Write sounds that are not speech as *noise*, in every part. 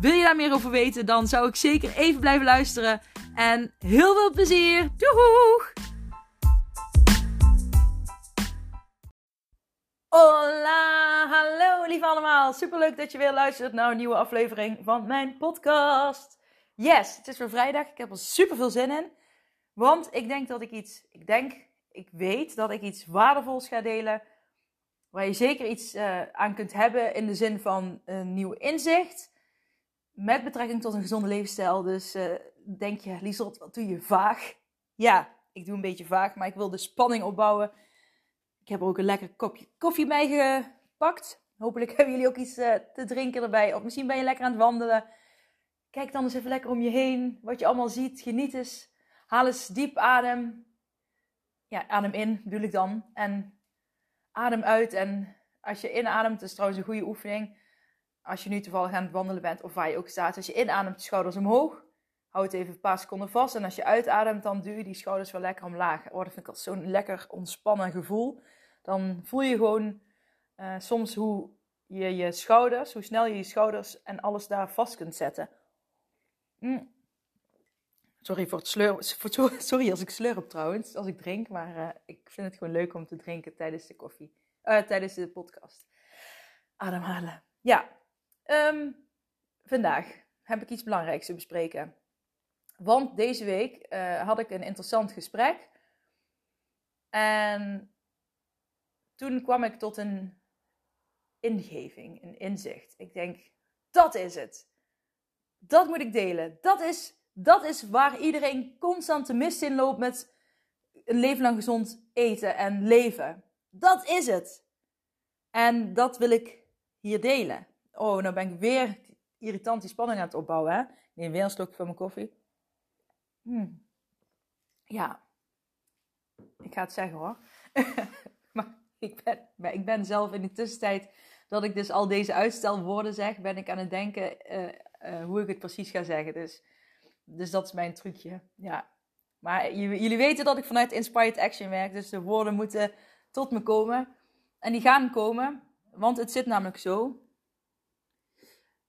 Wil je daar meer over weten, dan zou ik zeker even blijven luisteren. En heel veel plezier! Doeg! Hola, hallo lieve allemaal. Superleuk dat je weer luistert naar een nieuwe aflevering van mijn podcast. Yes, het is weer vrijdag. Ik heb er super veel zin in. Want ik denk dat ik iets, ik denk, ik weet dat ik iets waardevols ga delen. Waar je zeker iets uh, aan kunt hebben in de zin van een nieuw inzicht. Met betrekking tot een gezonde levensstijl. Dus uh, denk je, Lieselt, wat doe je vaag? Ja, ik doe een beetje vaag, maar ik wil de spanning opbouwen. Ik heb er ook een lekker kopje koffie bij gepakt. Hopelijk hebben jullie ook iets uh, te drinken erbij. Of misschien ben je lekker aan het wandelen. Kijk dan eens even lekker om je heen. Wat je allemaal ziet. Geniet eens. Haal eens diep adem. Ja, adem in bedoel ik dan. En adem uit. En als je inademt, is trouwens een goede oefening. Als je nu toevallig aan het wandelen bent of waar je ook staat. Als je inademt, schouders omhoog. Houd het even een paar seconden vast. En als je uitademt, dan duw je die schouders wel lekker omlaag. Oh, dat vind ik altijd zo'n lekker ontspannen gevoel. Dan voel je gewoon uh, soms hoe je je schouders, hoe snel je je schouders en alles daar vast kunt zetten. Mm. Sorry voor het sleur. *laughs* Sorry als ik slurp trouwens, als ik drink. Maar uh, ik vind het gewoon leuk om te drinken tijdens de koffie. Uh, tijdens de podcast. Ademhalen. Ja. Um, vandaag heb ik iets belangrijks te bespreken. Want deze week uh, had ik een interessant gesprek. En toen kwam ik tot een ingeving, een inzicht. Ik denk, dat is het. Dat moet ik delen. Dat is, dat is waar iedereen constant de mist in loopt met een leven lang gezond eten en leven. Dat is het. En dat wil ik hier delen. Oh, nou ben ik weer irritant die spanning aan het opbouwen. Hè? Neem weer een slokje van mijn koffie. Hmm. Ja, ik ga het zeggen hoor. *laughs* maar ik ben, maar ik ben zelf in de tussentijd dat ik dus al deze uitstelwoorden zeg, ben ik aan het denken uh, uh, hoe ik het precies ga zeggen. Dus, dus dat is mijn trucje. Ja. Maar jullie weten dat ik vanuit Inspired Action werk, dus de woorden moeten tot me komen. En die gaan komen, want het zit namelijk zo.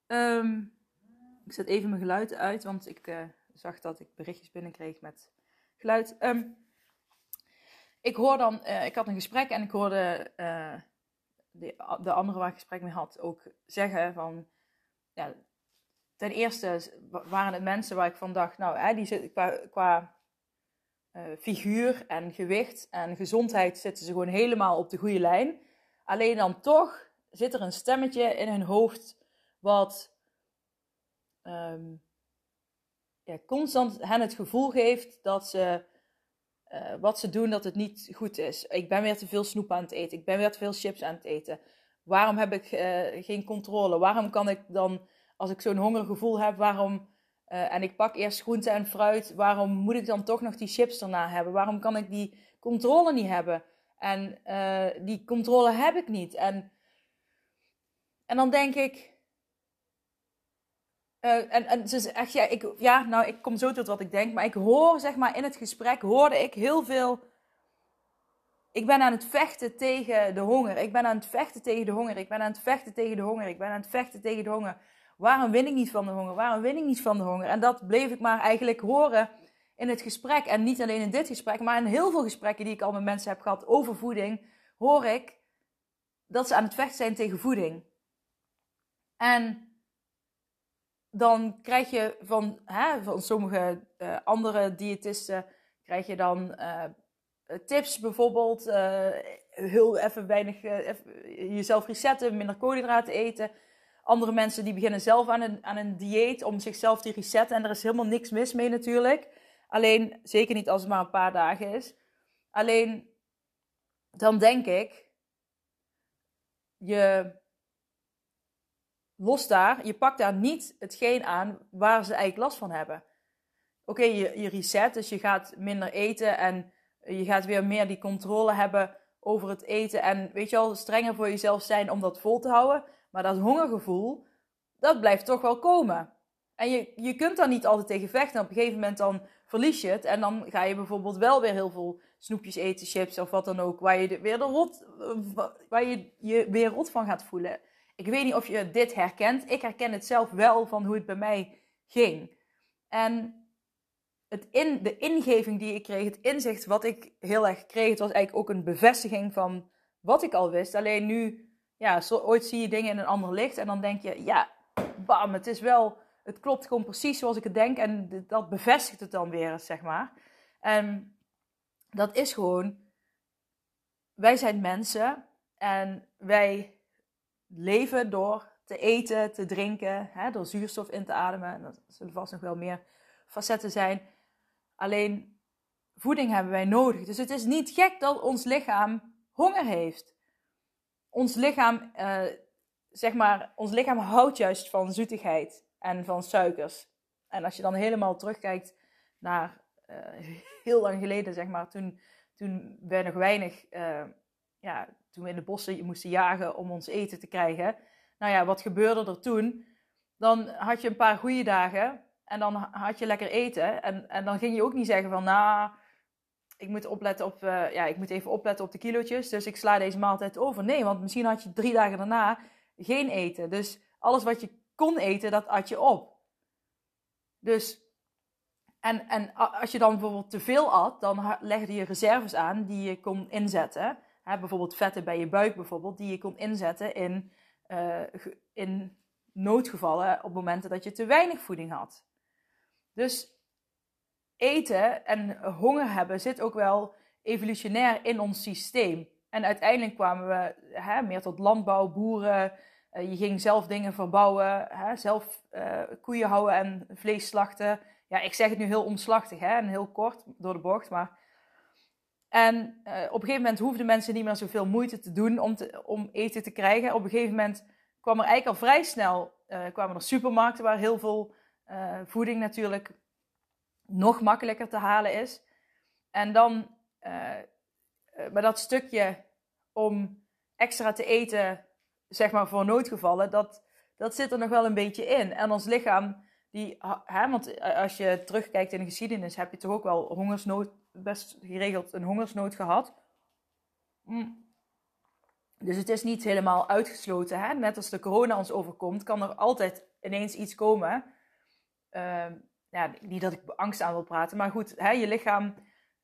Um, ik zet even mijn geluid uit, want ik uh, zag dat ik berichtjes binnenkreeg met geluid. Um, ik hoor dan, uh, ik had een gesprek en ik hoorde uh, de, de andere waar ik gesprek mee had ook zeggen van, ja, ten eerste waren het mensen waar ik van dacht, nou, hè, die zitten qua, qua figuur en gewicht en gezondheid zitten ze gewoon helemaal op de goede lijn. Alleen dan toch zit er een stemmetje in hun hoofd wat um, ja, constant hen het gevoel geeft dat ze uh, wat ze doen, dat het niet goed is. Ik ben weer te veel snoep aan het eten. Ik ben weer te veel chips aan het eten. Waarom heb ik uh, geen controle? Waarom kan ik dan, als ik zo'n hongergevoel heb, waarom... Uh, en ik pak eerst groente en fruit. Waarom moet ik dan toch nog die chips erna hebben? Waarom kan ik die controle niet hebben? En die controle heb ik niet. En, en dan denk ik, uh, en, en ze echt, ja, ik, ja, nou, ik kom zo tot wat ik denk. Maar ik hoor, zeg maar, in het gesprek hoorde ik heel veel. Ik ben aan het vechten tegen de honger. Ik ben aan het vechten tegen de honger. Ik ben aan het vechten tegen de honger. Ik ben aan het vechten tegen de honger. Waarom win ik niet van de honger? Waarom win ik niet van de honger? En dat bleef ik maar eigenlijk horen in het gesprek. En niet alleen in dit gesprek, maar in heel veel gesprekken die ik al met mensen heb gehad over voeding, hoor ik dat ze aan het vechten zijn tegen voeding. En dan krijg je van, hè, van sommige uh, andere diëtisten, krijg je dan uh, tips bijvoorbeeld, heel even weinig, jezelf resetten, minder koolhydraten eten. Andere mensen die beginnen zelf aan een, aan een dieet om zichzelf te resetten en er is helemaal niks mis mee natuurlijk. Alleen, zeker niet als het maar een paar dagen is. Alleen, dan denk ik, je los daar, je pakt daar niet hetgeen aan waar ze eigenlijk last van hebben. oké, je, je reset, dus je gaat minder eten en je gaat weer meer die controle hebben over het eten. En weet je wel, strenger voor jezelf zijn om dat vol te houden. Maar dat hongergevoel, dat blijft toch wel komen. En je, je kunt daar niet altijd tegen vechten. Op een gegeven moment dan verlies je het. En dan ga je bijvoorbeeld wel weer heel veel snoepjes eten, chips of wat dan ook. Waar je weer, de rot, waar je je weer rot van gaat voelen. Ik weet niet of je dit herkent. Ik herken het zelf wel van hoe het bij mij ging. En het in, de ingeving die ik kreeg, het inzicht wat ik heel erg kreeg, was eigenlijk ook een bevestiging van wat ik al wist. Alleen nu, ja, ooit zie je dingen in een ander licht en dan denk je, ja, bam, het is wel, het klopt gewoon precies zoals ik het denk en dat bevestigt het dan weer, zeg maar. En dat is gewoon, wij zijn mensen en wij leven door te eten, te drinken, hè, door zuurstof in te ademen. En dat zullen vast nog wel meer facetten zijn. Alleen voeding hebben wij nodig. Dus het is niet gek dat ons lichaam honger heeft. Ons lichaam, uh, zeg maar, ons lichaam houdt juist van zoetigheid en van suikers. En als je dan helemaal terugkijkt naar uh, heel lang geleden, zeg maar, toen, toen we nog weinig, uh, ja, toen we in de bossen moesten jagen om ons eten te krijgen. Nou ja, wat gebeurde er toen? Dan had je een paar goede dagen en dan had je lekker eten. En, en dan ging je ook niet zeggen van, nou, ik moet, opletten op, uh, ja, ik moet even opletten op de kilootjes. Dus ik sla deze maaltijd over. Nee, want misschien had je drie dagen daarna geen eten. Dus alles wat je kon eten, dat at je op. Dus, en, en als je dan bijvoorbeeld te veel at, dan legde je reserves aan die je kon inzetten. Bijvoorbeeld vetten bij je buik bijvoorbeeld, die je kon inzetten in, uh, in noodgevallen op momenten dat je te weinig voeding had. Dus eten en honger hebben zit ook wel evolutionair in ons systeem. En uiteindelijk kwamen we hè, meer tot landbouw, boeren. Uh, je ging zelf dingen verbouwen, hè, zelf uh, koeien houden en vlees slachten. Ja, ik zeg het nu heel omslachtig hè, en heel kort door de bocht. Maar... En uh, op een gegeven moment hoefden mensen niet meer zoveel moeite te doen om, te, om eten te krijgen. Op een gegeven moment kwam er eigenlijk al vrij snel kwamen er supermarkten waar heel veel uh, voeding natuurlijk nog makkelijker te halen is. En dan, uh, maar dat stukje om extra te eten, zeg maar voor noodgevallen, dat, dat zit er nog wel een beetje in. En ons lichaam, die, hè, want als je terugkijkt in de geschiedenis, heb je toch ook wel hongersnood, best geregeld een hongersnood gehad. Mm. Dus het is niet helemaal uitgesloten. Hè? Net als de corona ons overkomt, kan er altijd ineens iets komen uh, ja, niet dat ik angst aan wil praten, maar goed, hè, je lichaam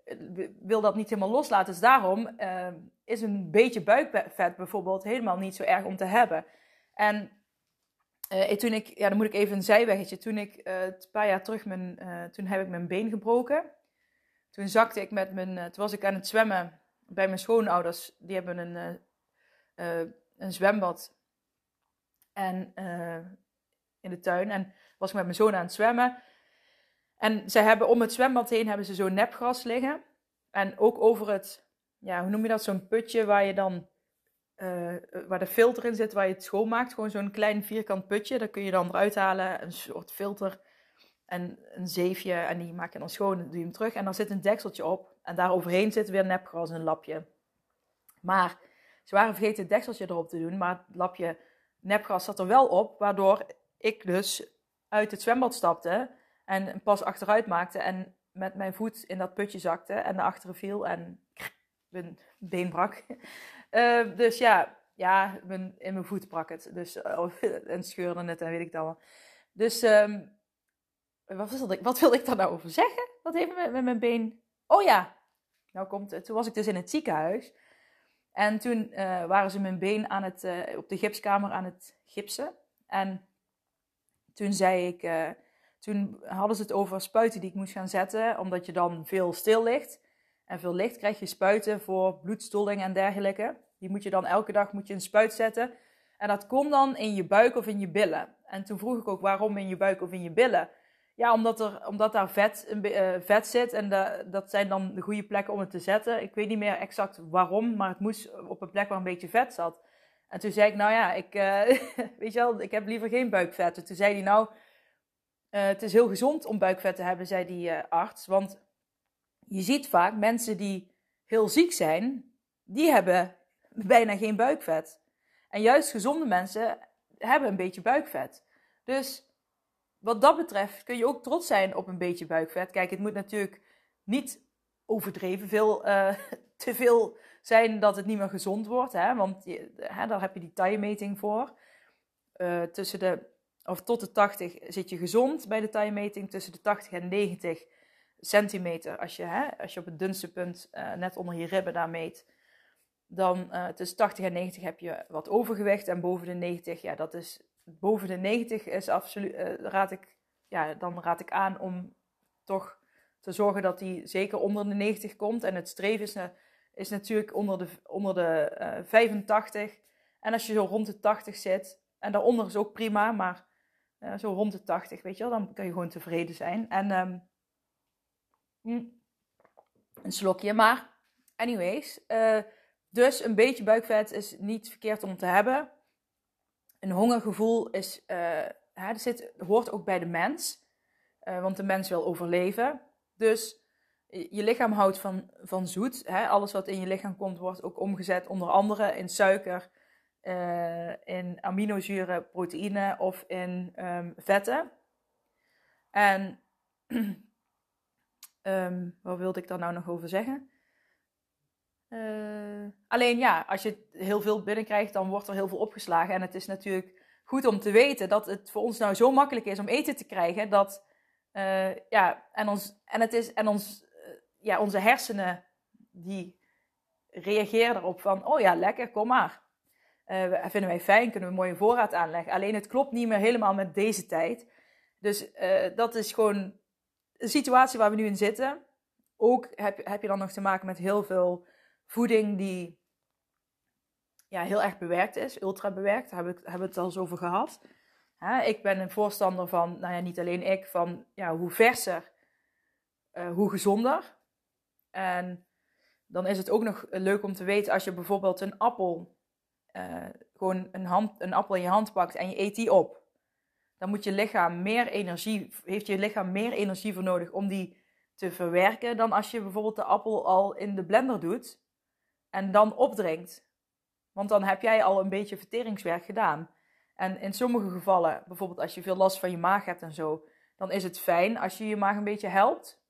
eh, wil dat niet helemaal loslaten. Dus daarom uh, is een beetje buikvet bijvoorbeeld helemaal niet zo erg om te hebben. En uh, toen ik, ja, dan moet ik even een zijweggetje. Toen ik een paar jaar terug, mijn, toen heb ik mijn been gebroken. Toen zakte ik met mijn, toen was ik aan het zwemmen bij mijn schoonouders. Die hebben een, een zwembad. En in de tuin. En was ik met mijn zoon aan het zwemmen. En ze hebben om het zwembad heen hebben ze zo'n nepgras liggen. En ook over het, ja, hoe noem je dat? Zo'n putje waar je dan, waar de filter in zit, waar je het schoonmaakt. Gewoon zo'n klein vierkant putje. Dat kun je dan eruit halen. Een soort filter en een zeefje. En die maak je dan schoon en doe je hem terug. En dan zit een dekseltje op. En daar overheen zit weer nepgras en een lapje. Maar ze waren vergeten het dekseltje erop te doen. Maar het lapje nepgras zat er wel op. Waardoor ik dus uit het zwembad stapte en een pas achteruit maakte en met mijn voet in dat putje zakte en naar achteren viel en mijn been brak. Uh, *laughs* dus ja, ja mijn, in mijn voet brak het. Dus, uh, *laughs* en scheurde het en weet ik het allemaal. Dus um, wat, wilde ik, wat ik daar nou over zeggen? Wat heeft met, met mijn been... Oh ja, nou komt het. Toen was ik dus in het ziekenhuis. En toen uh, waren ze mijn been aan het, op de gipskamer aan het gipsen. En toen zei ik, uh, toen hadden ze het over spuiten die ik moest gaan zetten, omdat je dan veel stil ligt. En veel licht krijg je spuiten voor bloedstolling en dergelijke. Die moet je dan elke dag moet je een spuit zetten. En dat komt dan in je buik of in je billen. En toen vroeg ik ook waarom in je buik of in je billen. Ja, omdat, er, omdat daar vet, uh, vet zit en de, dat zijn dan de goede plekken om het te zetten. Ik weet niet meer exact waarom, maar het moest op een plek waar een beetje vet zat. En toen zei ik, nou ja, ik, uh, *laughs* weet je wel, ik heb liever geen buikvetten. Toen zei hij, nou, Uh, het is heel gezond om buikvet te hebben, zei die arts. Want je ziet vaak mensen die heel ziek zijn, die hebben bijna geen buikvet. En juist gezonde mensen hebben een beetje buikvet. Dus wat dat betreft kun je ook trots zijn op een beetje buikvet. Kijk, het moet natuurlijk niet overdreven veel, uh, *laughs* te veel zijn dat het niet meer gezond wordt. Hè? Want hè, daar heb je die taillemeting voor. Uh, tussen de, of tot de 80 zit je gezond bij de taillemeting. Tussen de 80 en 90 centimeter. Als je, hè, als je op het dunste punt uh, net onder je ribben daar meet. Dan tussen 80 en 90 heb je wat overgewicht. En boven de 90, ja, dat is. Boven de 90 is absoluut. raad ik, ja, dan raad ik aan om toch te zorgen dat die zeker onder de 90 komt. En het streven is, is natuurlijk onder de, onder de uh, 85. En als je zo rond de 80 zit, en daaronder is ook prima, maar zo rond de 80, weet je wel, dan kun je gewoon tevreden zijn. En um, een slokje, maar anyways. Dus een beetje buikvet is niet verkeerd om te hebben. Een hongergevoel is, uh, hè, zit, hoort ook bij de mens. Uh, want de mens wil overleven. Dus je lichaam houdt van, van zoet. Hè? Alles wat in je lichaam komt, wordt ook omgezet onder andere in suiker, uh, in aminozuren, proteïne of in um, vetten. En um, *clears throat* wat wilde ik daar nou nog over zeggen? Uh, alleen ja, als je heel veel binnenkrijgt, dan wordt er heel veel opgeslagen. En het is natuurlijk goed om te weten dat het voor ons nou zo makkelijk is om eten te krijgen. Dat, uh, ja, en, ons, en, het is, en ons, uh, ja, onze hersenen die reageren erop van, oh ja, lekker, kom maar. Vinden wij fijn, kunnen we een mooie voorraad aanleggen. Alleen het klopt niet meer helemaal met deze tijd. Dus dat is gewoon een situatie waar we nu in zitten. Ook heb, heb je dan nog te maken met heel veel voeding die ja, heel erg bewerkt is, ultra bewerkt. Daar hebben we het al eens over gehad. Ik ben een voorstander van, nou ja, niet alleen ik, van ja, hoe verser, uh, hoe gezonder. En dan is het ook nog leuk om te weten als je bijvoorbeeld een appel uh, gewoon een, hand, een appel in je hand pakt en je eet die op, dan moet je lichaam meer energie, heeft je lichaam meer energie voor nodig om die te verwerken dan als je bijvoorbeeld de appel al in de blender doet en dan opdrinkt. Want dan heb jij al een beetje verteringswerk gedaan. En in sommige gevallen, bijvoorbeeld als je veel last van je maag hebt en zo, dan is het fijn als je je maag een beetje helpt.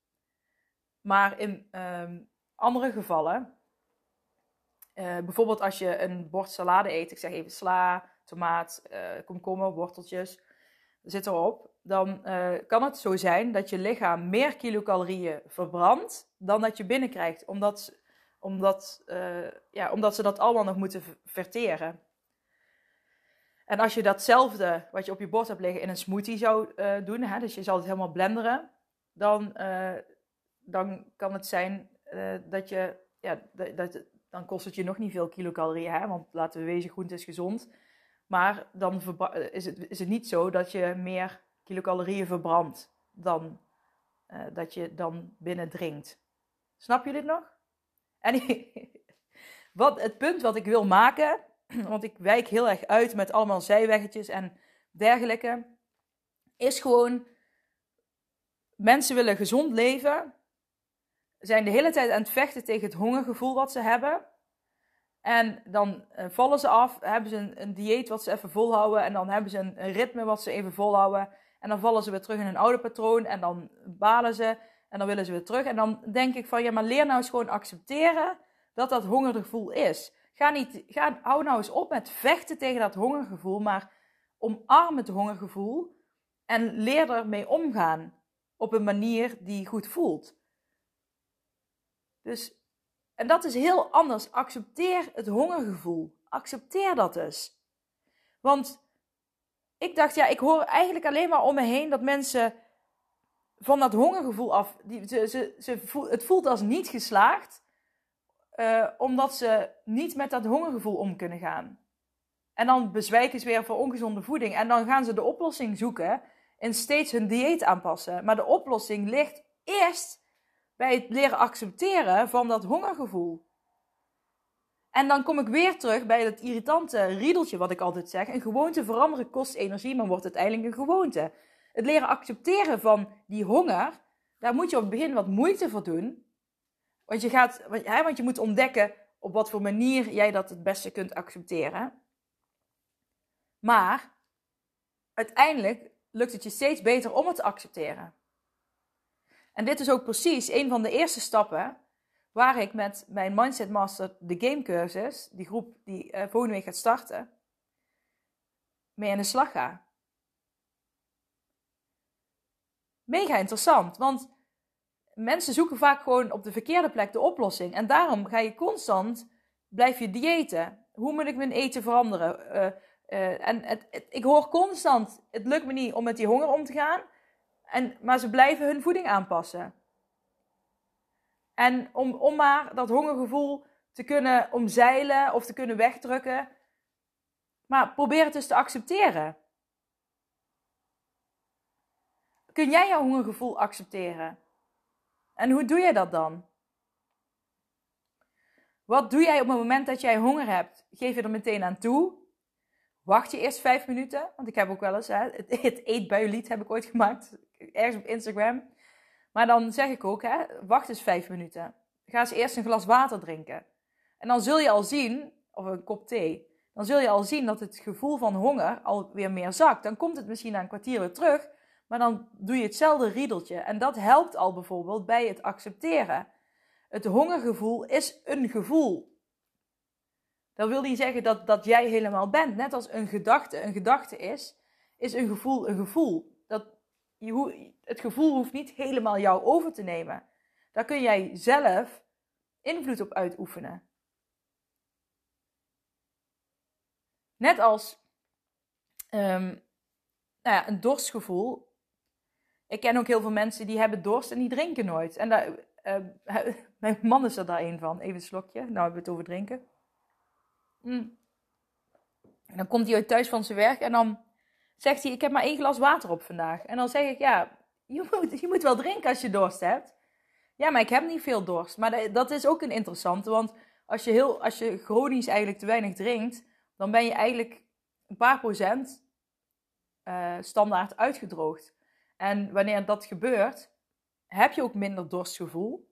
Maar in um, andere gevallen uh, bijvoorbeeld als je een bord salade eet, ik zeg even sla, tomaat, uh, komkommer, worteltjes, zit erop. Dan uh, kan het zo zijn dat je lichaam meer kilocalorieën verbrandt dan dat je binnenkrijgt. Omdat, omdat, ja, omdat ze dat allemaal nog moeten verteren. En als je datzelfde wat je op je bord hebt liggen in een smoothie zou doen, hè, dus je zal het helemaal blenderen, dan, dan kan het zijn dat je ja, dat, dat, dan kost het je nog niet veel kilocalorieën. Hè? Want laten we wezen, groente is gezond. Maar dan is het, is het niet zo dat je meer kilocalorieën verbrandt dan dat je dan binnendringt. Snap je dit nog? En *laughs* wat, het punt wat ik wil maken, *clears throat* want ik wijk heel erg uit met allemaal zijweggetjes en dergelijke, is gewoon: mensen willen gezond leven, zijn de hele tijd aan het vechten tegen het hongergevoel wat ze hebben. En dan uh, vallen ze af, hebben ze een, een, dieet wat ze even volhouden. En dan hebben ze een, een, ritme wat ze even volhouden. En dan vallen ze weer terug in hun oude patroon. En dan balen ze. En dan willen ze weer terug. En dan denk ik van, ja, maar leer nou eens gewoon accepteren dat dat hongergevoel is. Ga niet, ga, hou nou eens op met vechten tegen dat hongergevoel. Maar omarm het hongergevoel. En leer ermee omgaan. Op een manier die goed voelt. Dus, en dat is heel anders. Accepteer het hongergevoel. Accepteer dat dus. Want ik dacht, ja, ik hoor eigenlijk alleen maar om me heen dat mensen van dat hongergevoel af, die, ze, ze, ze het voelt als niet geslaagd, uh, omdat ze niet met dat hongergevoel om kunnen gaan. En dan bezwijken ze weer voor ongezonde voeding. En dan gaan ze de oplossing zoeken en steeds hun dieet aanpassen. Maar de oplossing ligt eerst bij het leren accepteren van dat hongergevoel. En dan kom ik weer terug bij dat irritante riedeltje wat ik altijd zeg. Een gewoonte veranderen kost energie, maar wordt uiteindelijk een gewoonte. Het leren accepteren van die honger, daar moet je op het begin wat moeite voor doen. Want je, gaat, hè, want je moet ontdekken op wat voor manier jij dat het beste kunt accepteren. Maar uiteindelijk lukt het je steeds beter om het te accepteren. En dit is ook precies een van de eerste stappen waar ik met mijn Mindset Master, de game cursus, die groep die uh, volgende week gaat starten, mee aan de slag ga. Mega interessant, want mensen zoeken vaak gewoon op de verkeerde plek de oplossing. En daarom ga je constant, blijf je diëten. Hoe moet ik mijn eten veranderen? Uh, uh, en het, ik hoor constant, het lukt me niet om met die honger om te gaan. En, maar ze blijven hun voeding aanpassen. En om, om maar dat hongergevoel te kunnen omzeilen of te kunnen wegdrukken. Maar probeer het dus te accepteren. Kun jij jouw hongergevoel accepteren? En hoe doe je dat dan? Wat doe jij op het moment dat jij honger hebt? Geef je er meteen aan toe? Wacht je eerst vijf minuten? Want ik heb ook wel eens hè, het, *laughs* het eetbuilied heb ik ooit gemaakt. Ergens op Instagram. Maar dan zeg ik ook, hè, wacht eens vijf minuten. Ga eens eerst een glas water drinken. En dan zul je al zien, of een kop thee, dan zul je al zien dat het gevoel van honger alweer meer zakt. Dan komt het misschien na een kwartier weer terug, maar dan doe je hetzelfde riedeltje. En dat helpt al bijvoorbeeld bij het accepteren. Het hongergevoel is een gevoel. Dat wil niet zeggen dat, dat jij helemaal bent. Net als een gedachte een gedachte is, is een gevoel een gevoel. Dat, je, het gevoel hoeft niet helemaal jou over te nemen. Daar kun jij zelf invloed op uitoefenen. Net als um, nou ja, een dorstgevoel. Ik ken ook heel veel mensen die hebben dorst en die drinken nooit. En daar, uh, *laughs* mijn man is er daar een van. Even een slokje. Nou hebben we het over drinken. Mm. En dan komt hij uit thuis van zijn werk en dan zegt hij: Ik heb maar één glas water op vandaag. En dan zeg ik: Ja, je moet, je moet wel drinken als je dorst hebt. Ja, maar ik heb niet veel dorst. Maar dat is ook een interessante, want als je, heel, als je chronisch eigenlijk te weinig drinkt, dan ben je eigenlijk een paar procent uh, standaard uitgedroogd. En wanneer dat gebeurt, heb je ook minder dorstgevoel.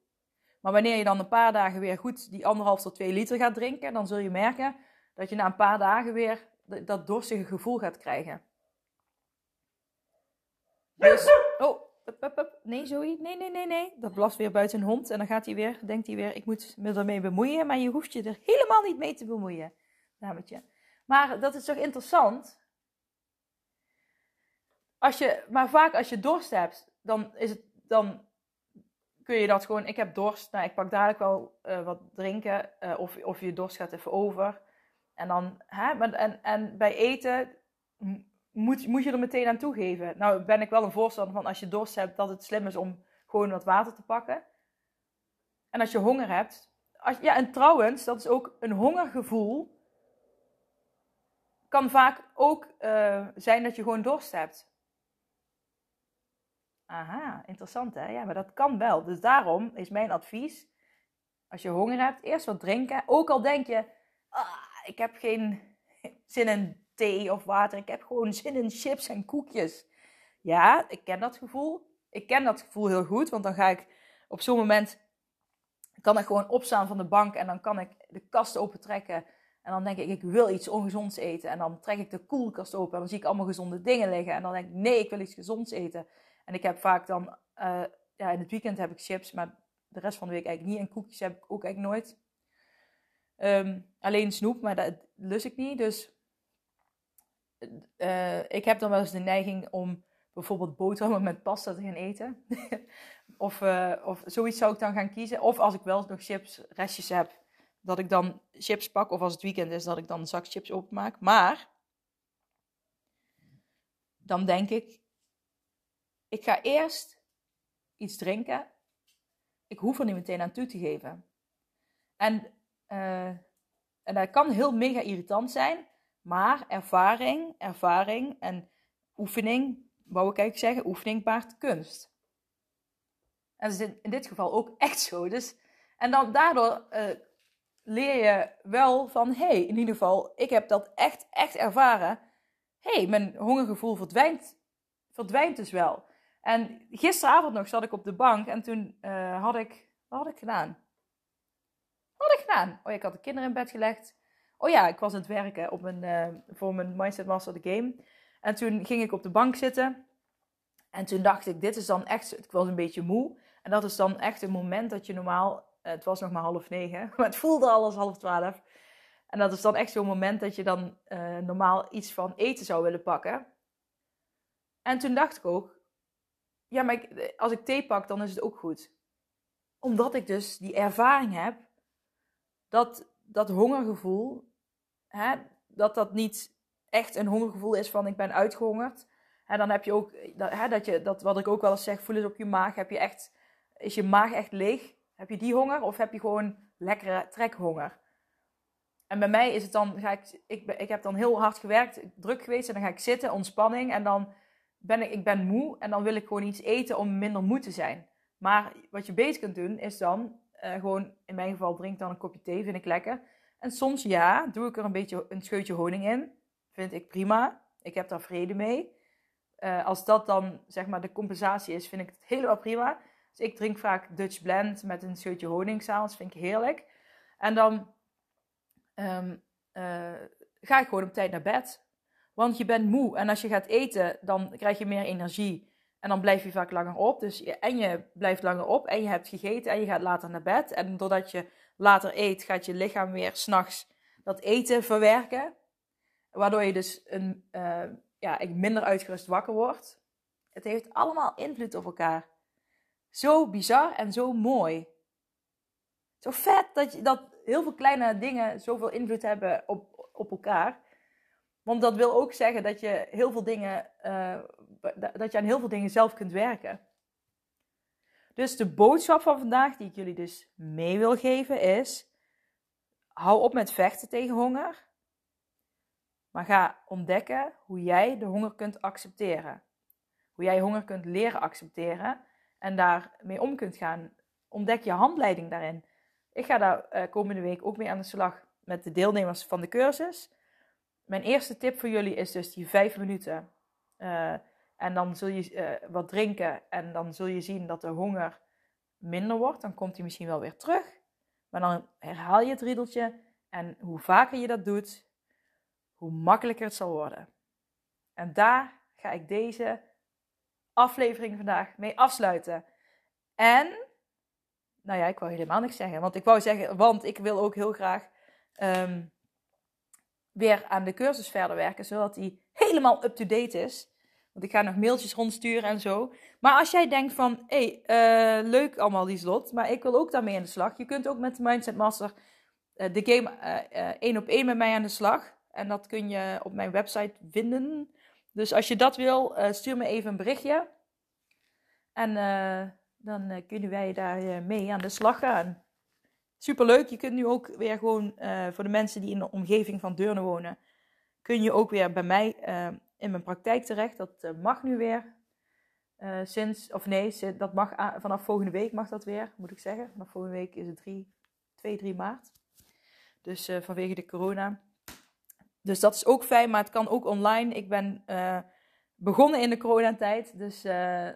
Maar wanneer je dan een paar dagen weer goed die anderhalf tot twee liter gaat drinken, dan zul je merken dat je na een paar dagen weer dat dorstige gevoel gaat krijgen. Dus, oh, nee Zoe, nee, nee, nee, nee. Dat blast weer buiten een hond en dan gaat hij weer, denkt hij weer, ik moet me ermee bemoeien. Maar je hoeft je er helemaal niet mee te bemoeien, dametje. Maar dat is toch interessant? Als je, maar vaak als je dorst hebt, dan is het, dan kun je dat gewoon, ik heb dorst, nou ik pak dadelijk wel uh, wat drinken, uh, of, of je dorst gaat even over. En dan, hè, maar, en, en bij eten moet, moet je er meteen aan toegeven. Nou ben ik wel een voorstander van als je dorst hebt, dat het slim is om gewoon wat water te pakken. En als je honger hebt, als, ja en trouwens, dat is ook een hongergevoel, kan vaak ook uh, zijn dat je gewoon dorst hebt. Aha, interessant hè? Ja, maar dat kan wel. Dus daarom is mijn advies, als je honger hebt, eerst wat drinken. Ook al denk je, ah, ik heb geen *laughs* zin in thee of water, ik heb gewoon zin in chips en koekjes. Ja, ik ken dat gevoel. Ik ken dat gevoel heel goed, want dan ga ik op zo'n moment, kan ik gewoon opstaan van de bank en dan kan ik de kast opentrekken. En dan denk ik, ik wil iets ongezonds eten. En dan trek ik de koelkast open en dan zie ik allemaal gezonde dingen liggen. En dan denk ik, nee, ik wil iets gezonds eten. En ik heb vaak dan, uh, ja, in het weekend heb ik chips, maar de rest van de week eigenlijk niet. En koekjes heb ik ook eigenlijk nooit. Um, alleen snoep, maar dat lust ik niet. Dus uh, ik heb dan wel eens de neiging om bijvoorbeeld boterhammen met pasta te gaan eten. *laughs* of, uh, of zoiets zou ik dan gaan kiezen. Of als ik wel nog chips restjes heb, dat ik dan chips pak. Of als het weekend is, dat ik dan een zak chips openmaak. Maar dan denk ik, ik ga eerst iets drinken. Ik hoef er niet meteen aan toe te geven. En, uh, en dat kan heel mega irritant zijn, maar ervaring, ervaring en oefening, wou ik eigenlijk zeggen, oefening baart kunst. En dat is in dit geval ook echt zo. Dus, en dan daardoor uh, leer je wel van, hé, hey, in ieder geval, ik heb dat echt, echt ervaren. Hé, hey, mijn hongergevoel verdwijnt verdwijnt dus wel. En gisteravond nog zat ik op de bank en toen uh, had ik. Wat had ik gedaan? Wat had ik gedaan? Oh ik had de kinderen in bed gelegd. Oh ja, ik was aan het werken op mijn, uh, voor mijn Mindset Master the Game. En toen ging ik op de bank zitten. En toen dacht ik, dit is dan echt. Ik was een beetje moe. En dat is dan echt een moment dat je normaal. Uh, het was nog maar half negen, *laughs* maar het voelde al als half twaalf. En dat is dan echt zo'n moment dat je dan normaal iets van eten zou willen pakken. En toen dacht ik ook, ja, maar ik, als ik thee pak, dan is het ook goed. Omdat ik dus die ervaring heb dat dat hongergevoel, hè, dat dat niet echt een hongergevoel is van ik ben uitgehongerd. En dan heb je ook, dat, hè, dat, je, dat wat ik ook wel eens zeg, voel het op je maag. Heb je echt, is je maag echt leeg? Heb je die honger of heb je gewoon lekkere trekhonger? En bij mij is het dan, ga ik, ik, ik heb dan heel hard gewerkt, druk geweest en dan ga ik zitten, ontspanning en dan ben ik, ik ben moe en dan wil ik gewoon iets eten om minder moe te zijn. Maar wat je beter kunt doen, is dan uh, gewoon, in mijn geval, drink dan een kopje thee, vind ik lekker. En soms ja, doe ik er een beetje een scheutje honing in. Vind ik prima. Ik heb daar vrede mee. Uh, als dat dan zeg maar de compensatie is, vind ik het helemaal prima. Dus ik drink vaak Dutch Blend met een scheutje honing s'avonds. Vind ik heerlijk. En dan um, uh, ga ik gewoon op tijd naar bed. Want je bent moe. En als je gaat eten, dan krijg je meer energie. En dan blijf je vaak langer op. Dus en je blijft langer op. En je hebt gegeten en je gaat later naar bed. En doordat je later eet, gaat je lichaam weer s'nachts dat eten verwerken. Waardoor je dus een, uh, ja, minder uitgerust wakker wordt. Het heeft allemaal invloed op elkaar. Zo bizar en zo mooi. Zo vet dat, je, dat heel veel kleine dingen zoveel invloed hebben op, op elkaar. Want dat wil ook zeggen dat je heel veel dingen, uh, dat je aan heel veel dingen zelf kunt werken. Dus de boodschap van vandaag die ik jullie dus mee wil geven is: hou op met vechten tegen honger. Maar ga ontdekken hoe jij de honger kunt accepteren. Hoe jij honger kunt leren accepteren en daarmee om kunt gaan. Ontdek je handleiding daarin. Ik ga daar uh, komende week ook mee aan de slag met de deelnemers van de cursus mijn eerste tip voor jullie is dus die vijf minuten. Uh, en dan zul je uh, wat drinken en dan zul je zien dat de honger minder wordt. Dan komt hij misschien wel weer terug. Maar dan herhaal je het riedeltje. En hoe vaker je dat doet, hoe makkelijker het zal worden. En daar ga ik deze aflevering vandaag mee afsluiten. En, nou ja, ik wou helemaal niks zeggen. Want ik wou zeggen, want ik wil ook heel graag um, weer aan de cursus verder werken, zodat die helemaal up-to-date is. Want ik ga nog mailtjes rondsturen en zo. Maar als jij denkt van, hé, hey, uh, leuk allemaal die slot, maar ik wil ook daarmee aan de slag. Je kunt ook met de Mindset Master uh, de game uh, één op één met mij aan de slag. En dat kun je op mijn website vinden. Dus als je dat wil, stuur me even een berichtje. En dan kunnen wij daar mee aan de slag gaan. Superleuk. Je kunt nu ook weer gewoon, uh, voor de mensen die in de omgeving van Deurne wonen, kun je ook weer bij mij uh, in mijn praktijk terecht. Dat uh, mag nu weer. sinds, of nee, dat mag vanaf volgende week mag dat weer, moet ik zeggen. Vanaf volgende week is het 3, 2, 3 maart. Dus vanwege de corona. Dus dat is ook fijn, maar het kan ook online. Ik ben begonnen in de coronatijd, dus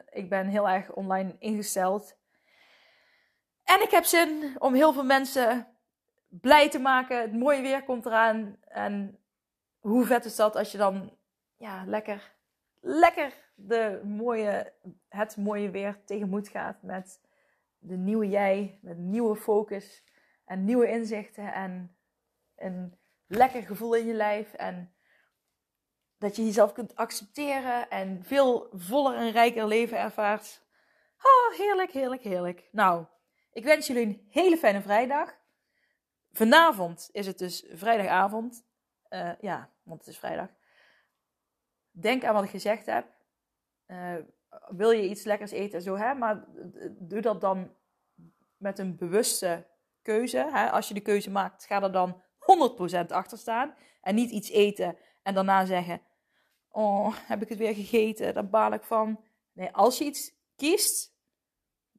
ik ben heel erg online ingesteld. En ik heb zin om heel veel mensen blij te maken. Het mooie weer komt eraan. En hoe vet is dat als je dan ja, lekker, lekker de mooie, het mooie weer tegemoet gaat met de nieuwe jij, met nieuwe focus en nieuwe inzichten en een lekker gevoel in je lijf en dat je jezelf kunt accepteren en veel voller en rijker leven ervaart. Oh, heerlijk, heerlijk, heerlijk. Nou, ik wens jullie een hele fijne vrijdag. Vanavond is het dus vrijdagavond. Uh, ja, want het is vrijdag. Denk aan wat ik gezegd heb. Uh, wil je iets lekkers eten, zo hè? Maar doe dat dan met een bewuste keuze. Hè? Als je de keuze maakt, ga er dan 100% achter staan. En niet iets eten en daarna zeggen: Oh, heb ik het weer gegeten? Daar baal ik van. Nee, als je iets kiest,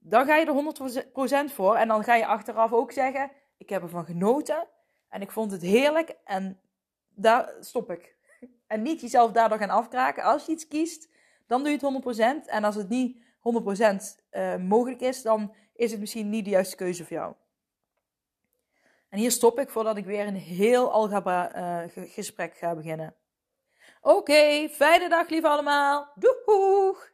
dan ga je er 100% voor. En dan ga je achteraf ook zeggen: Ik heb ervan genoten. En ik vond het heerlijk. En daar stop ik. *laughs* En niet jezelf daardoor gaan afkraken. Als je iets kiest, dan doe je het 100%. En als het niet 100% uh, mogelijk is, dan is het misschien niet de juiste keuze voor jou. En hier stop ik voordat ik weer een heel algebra uh, gesprek ga beginnen. Oké, fijne dag lieve allemaal. Doeg!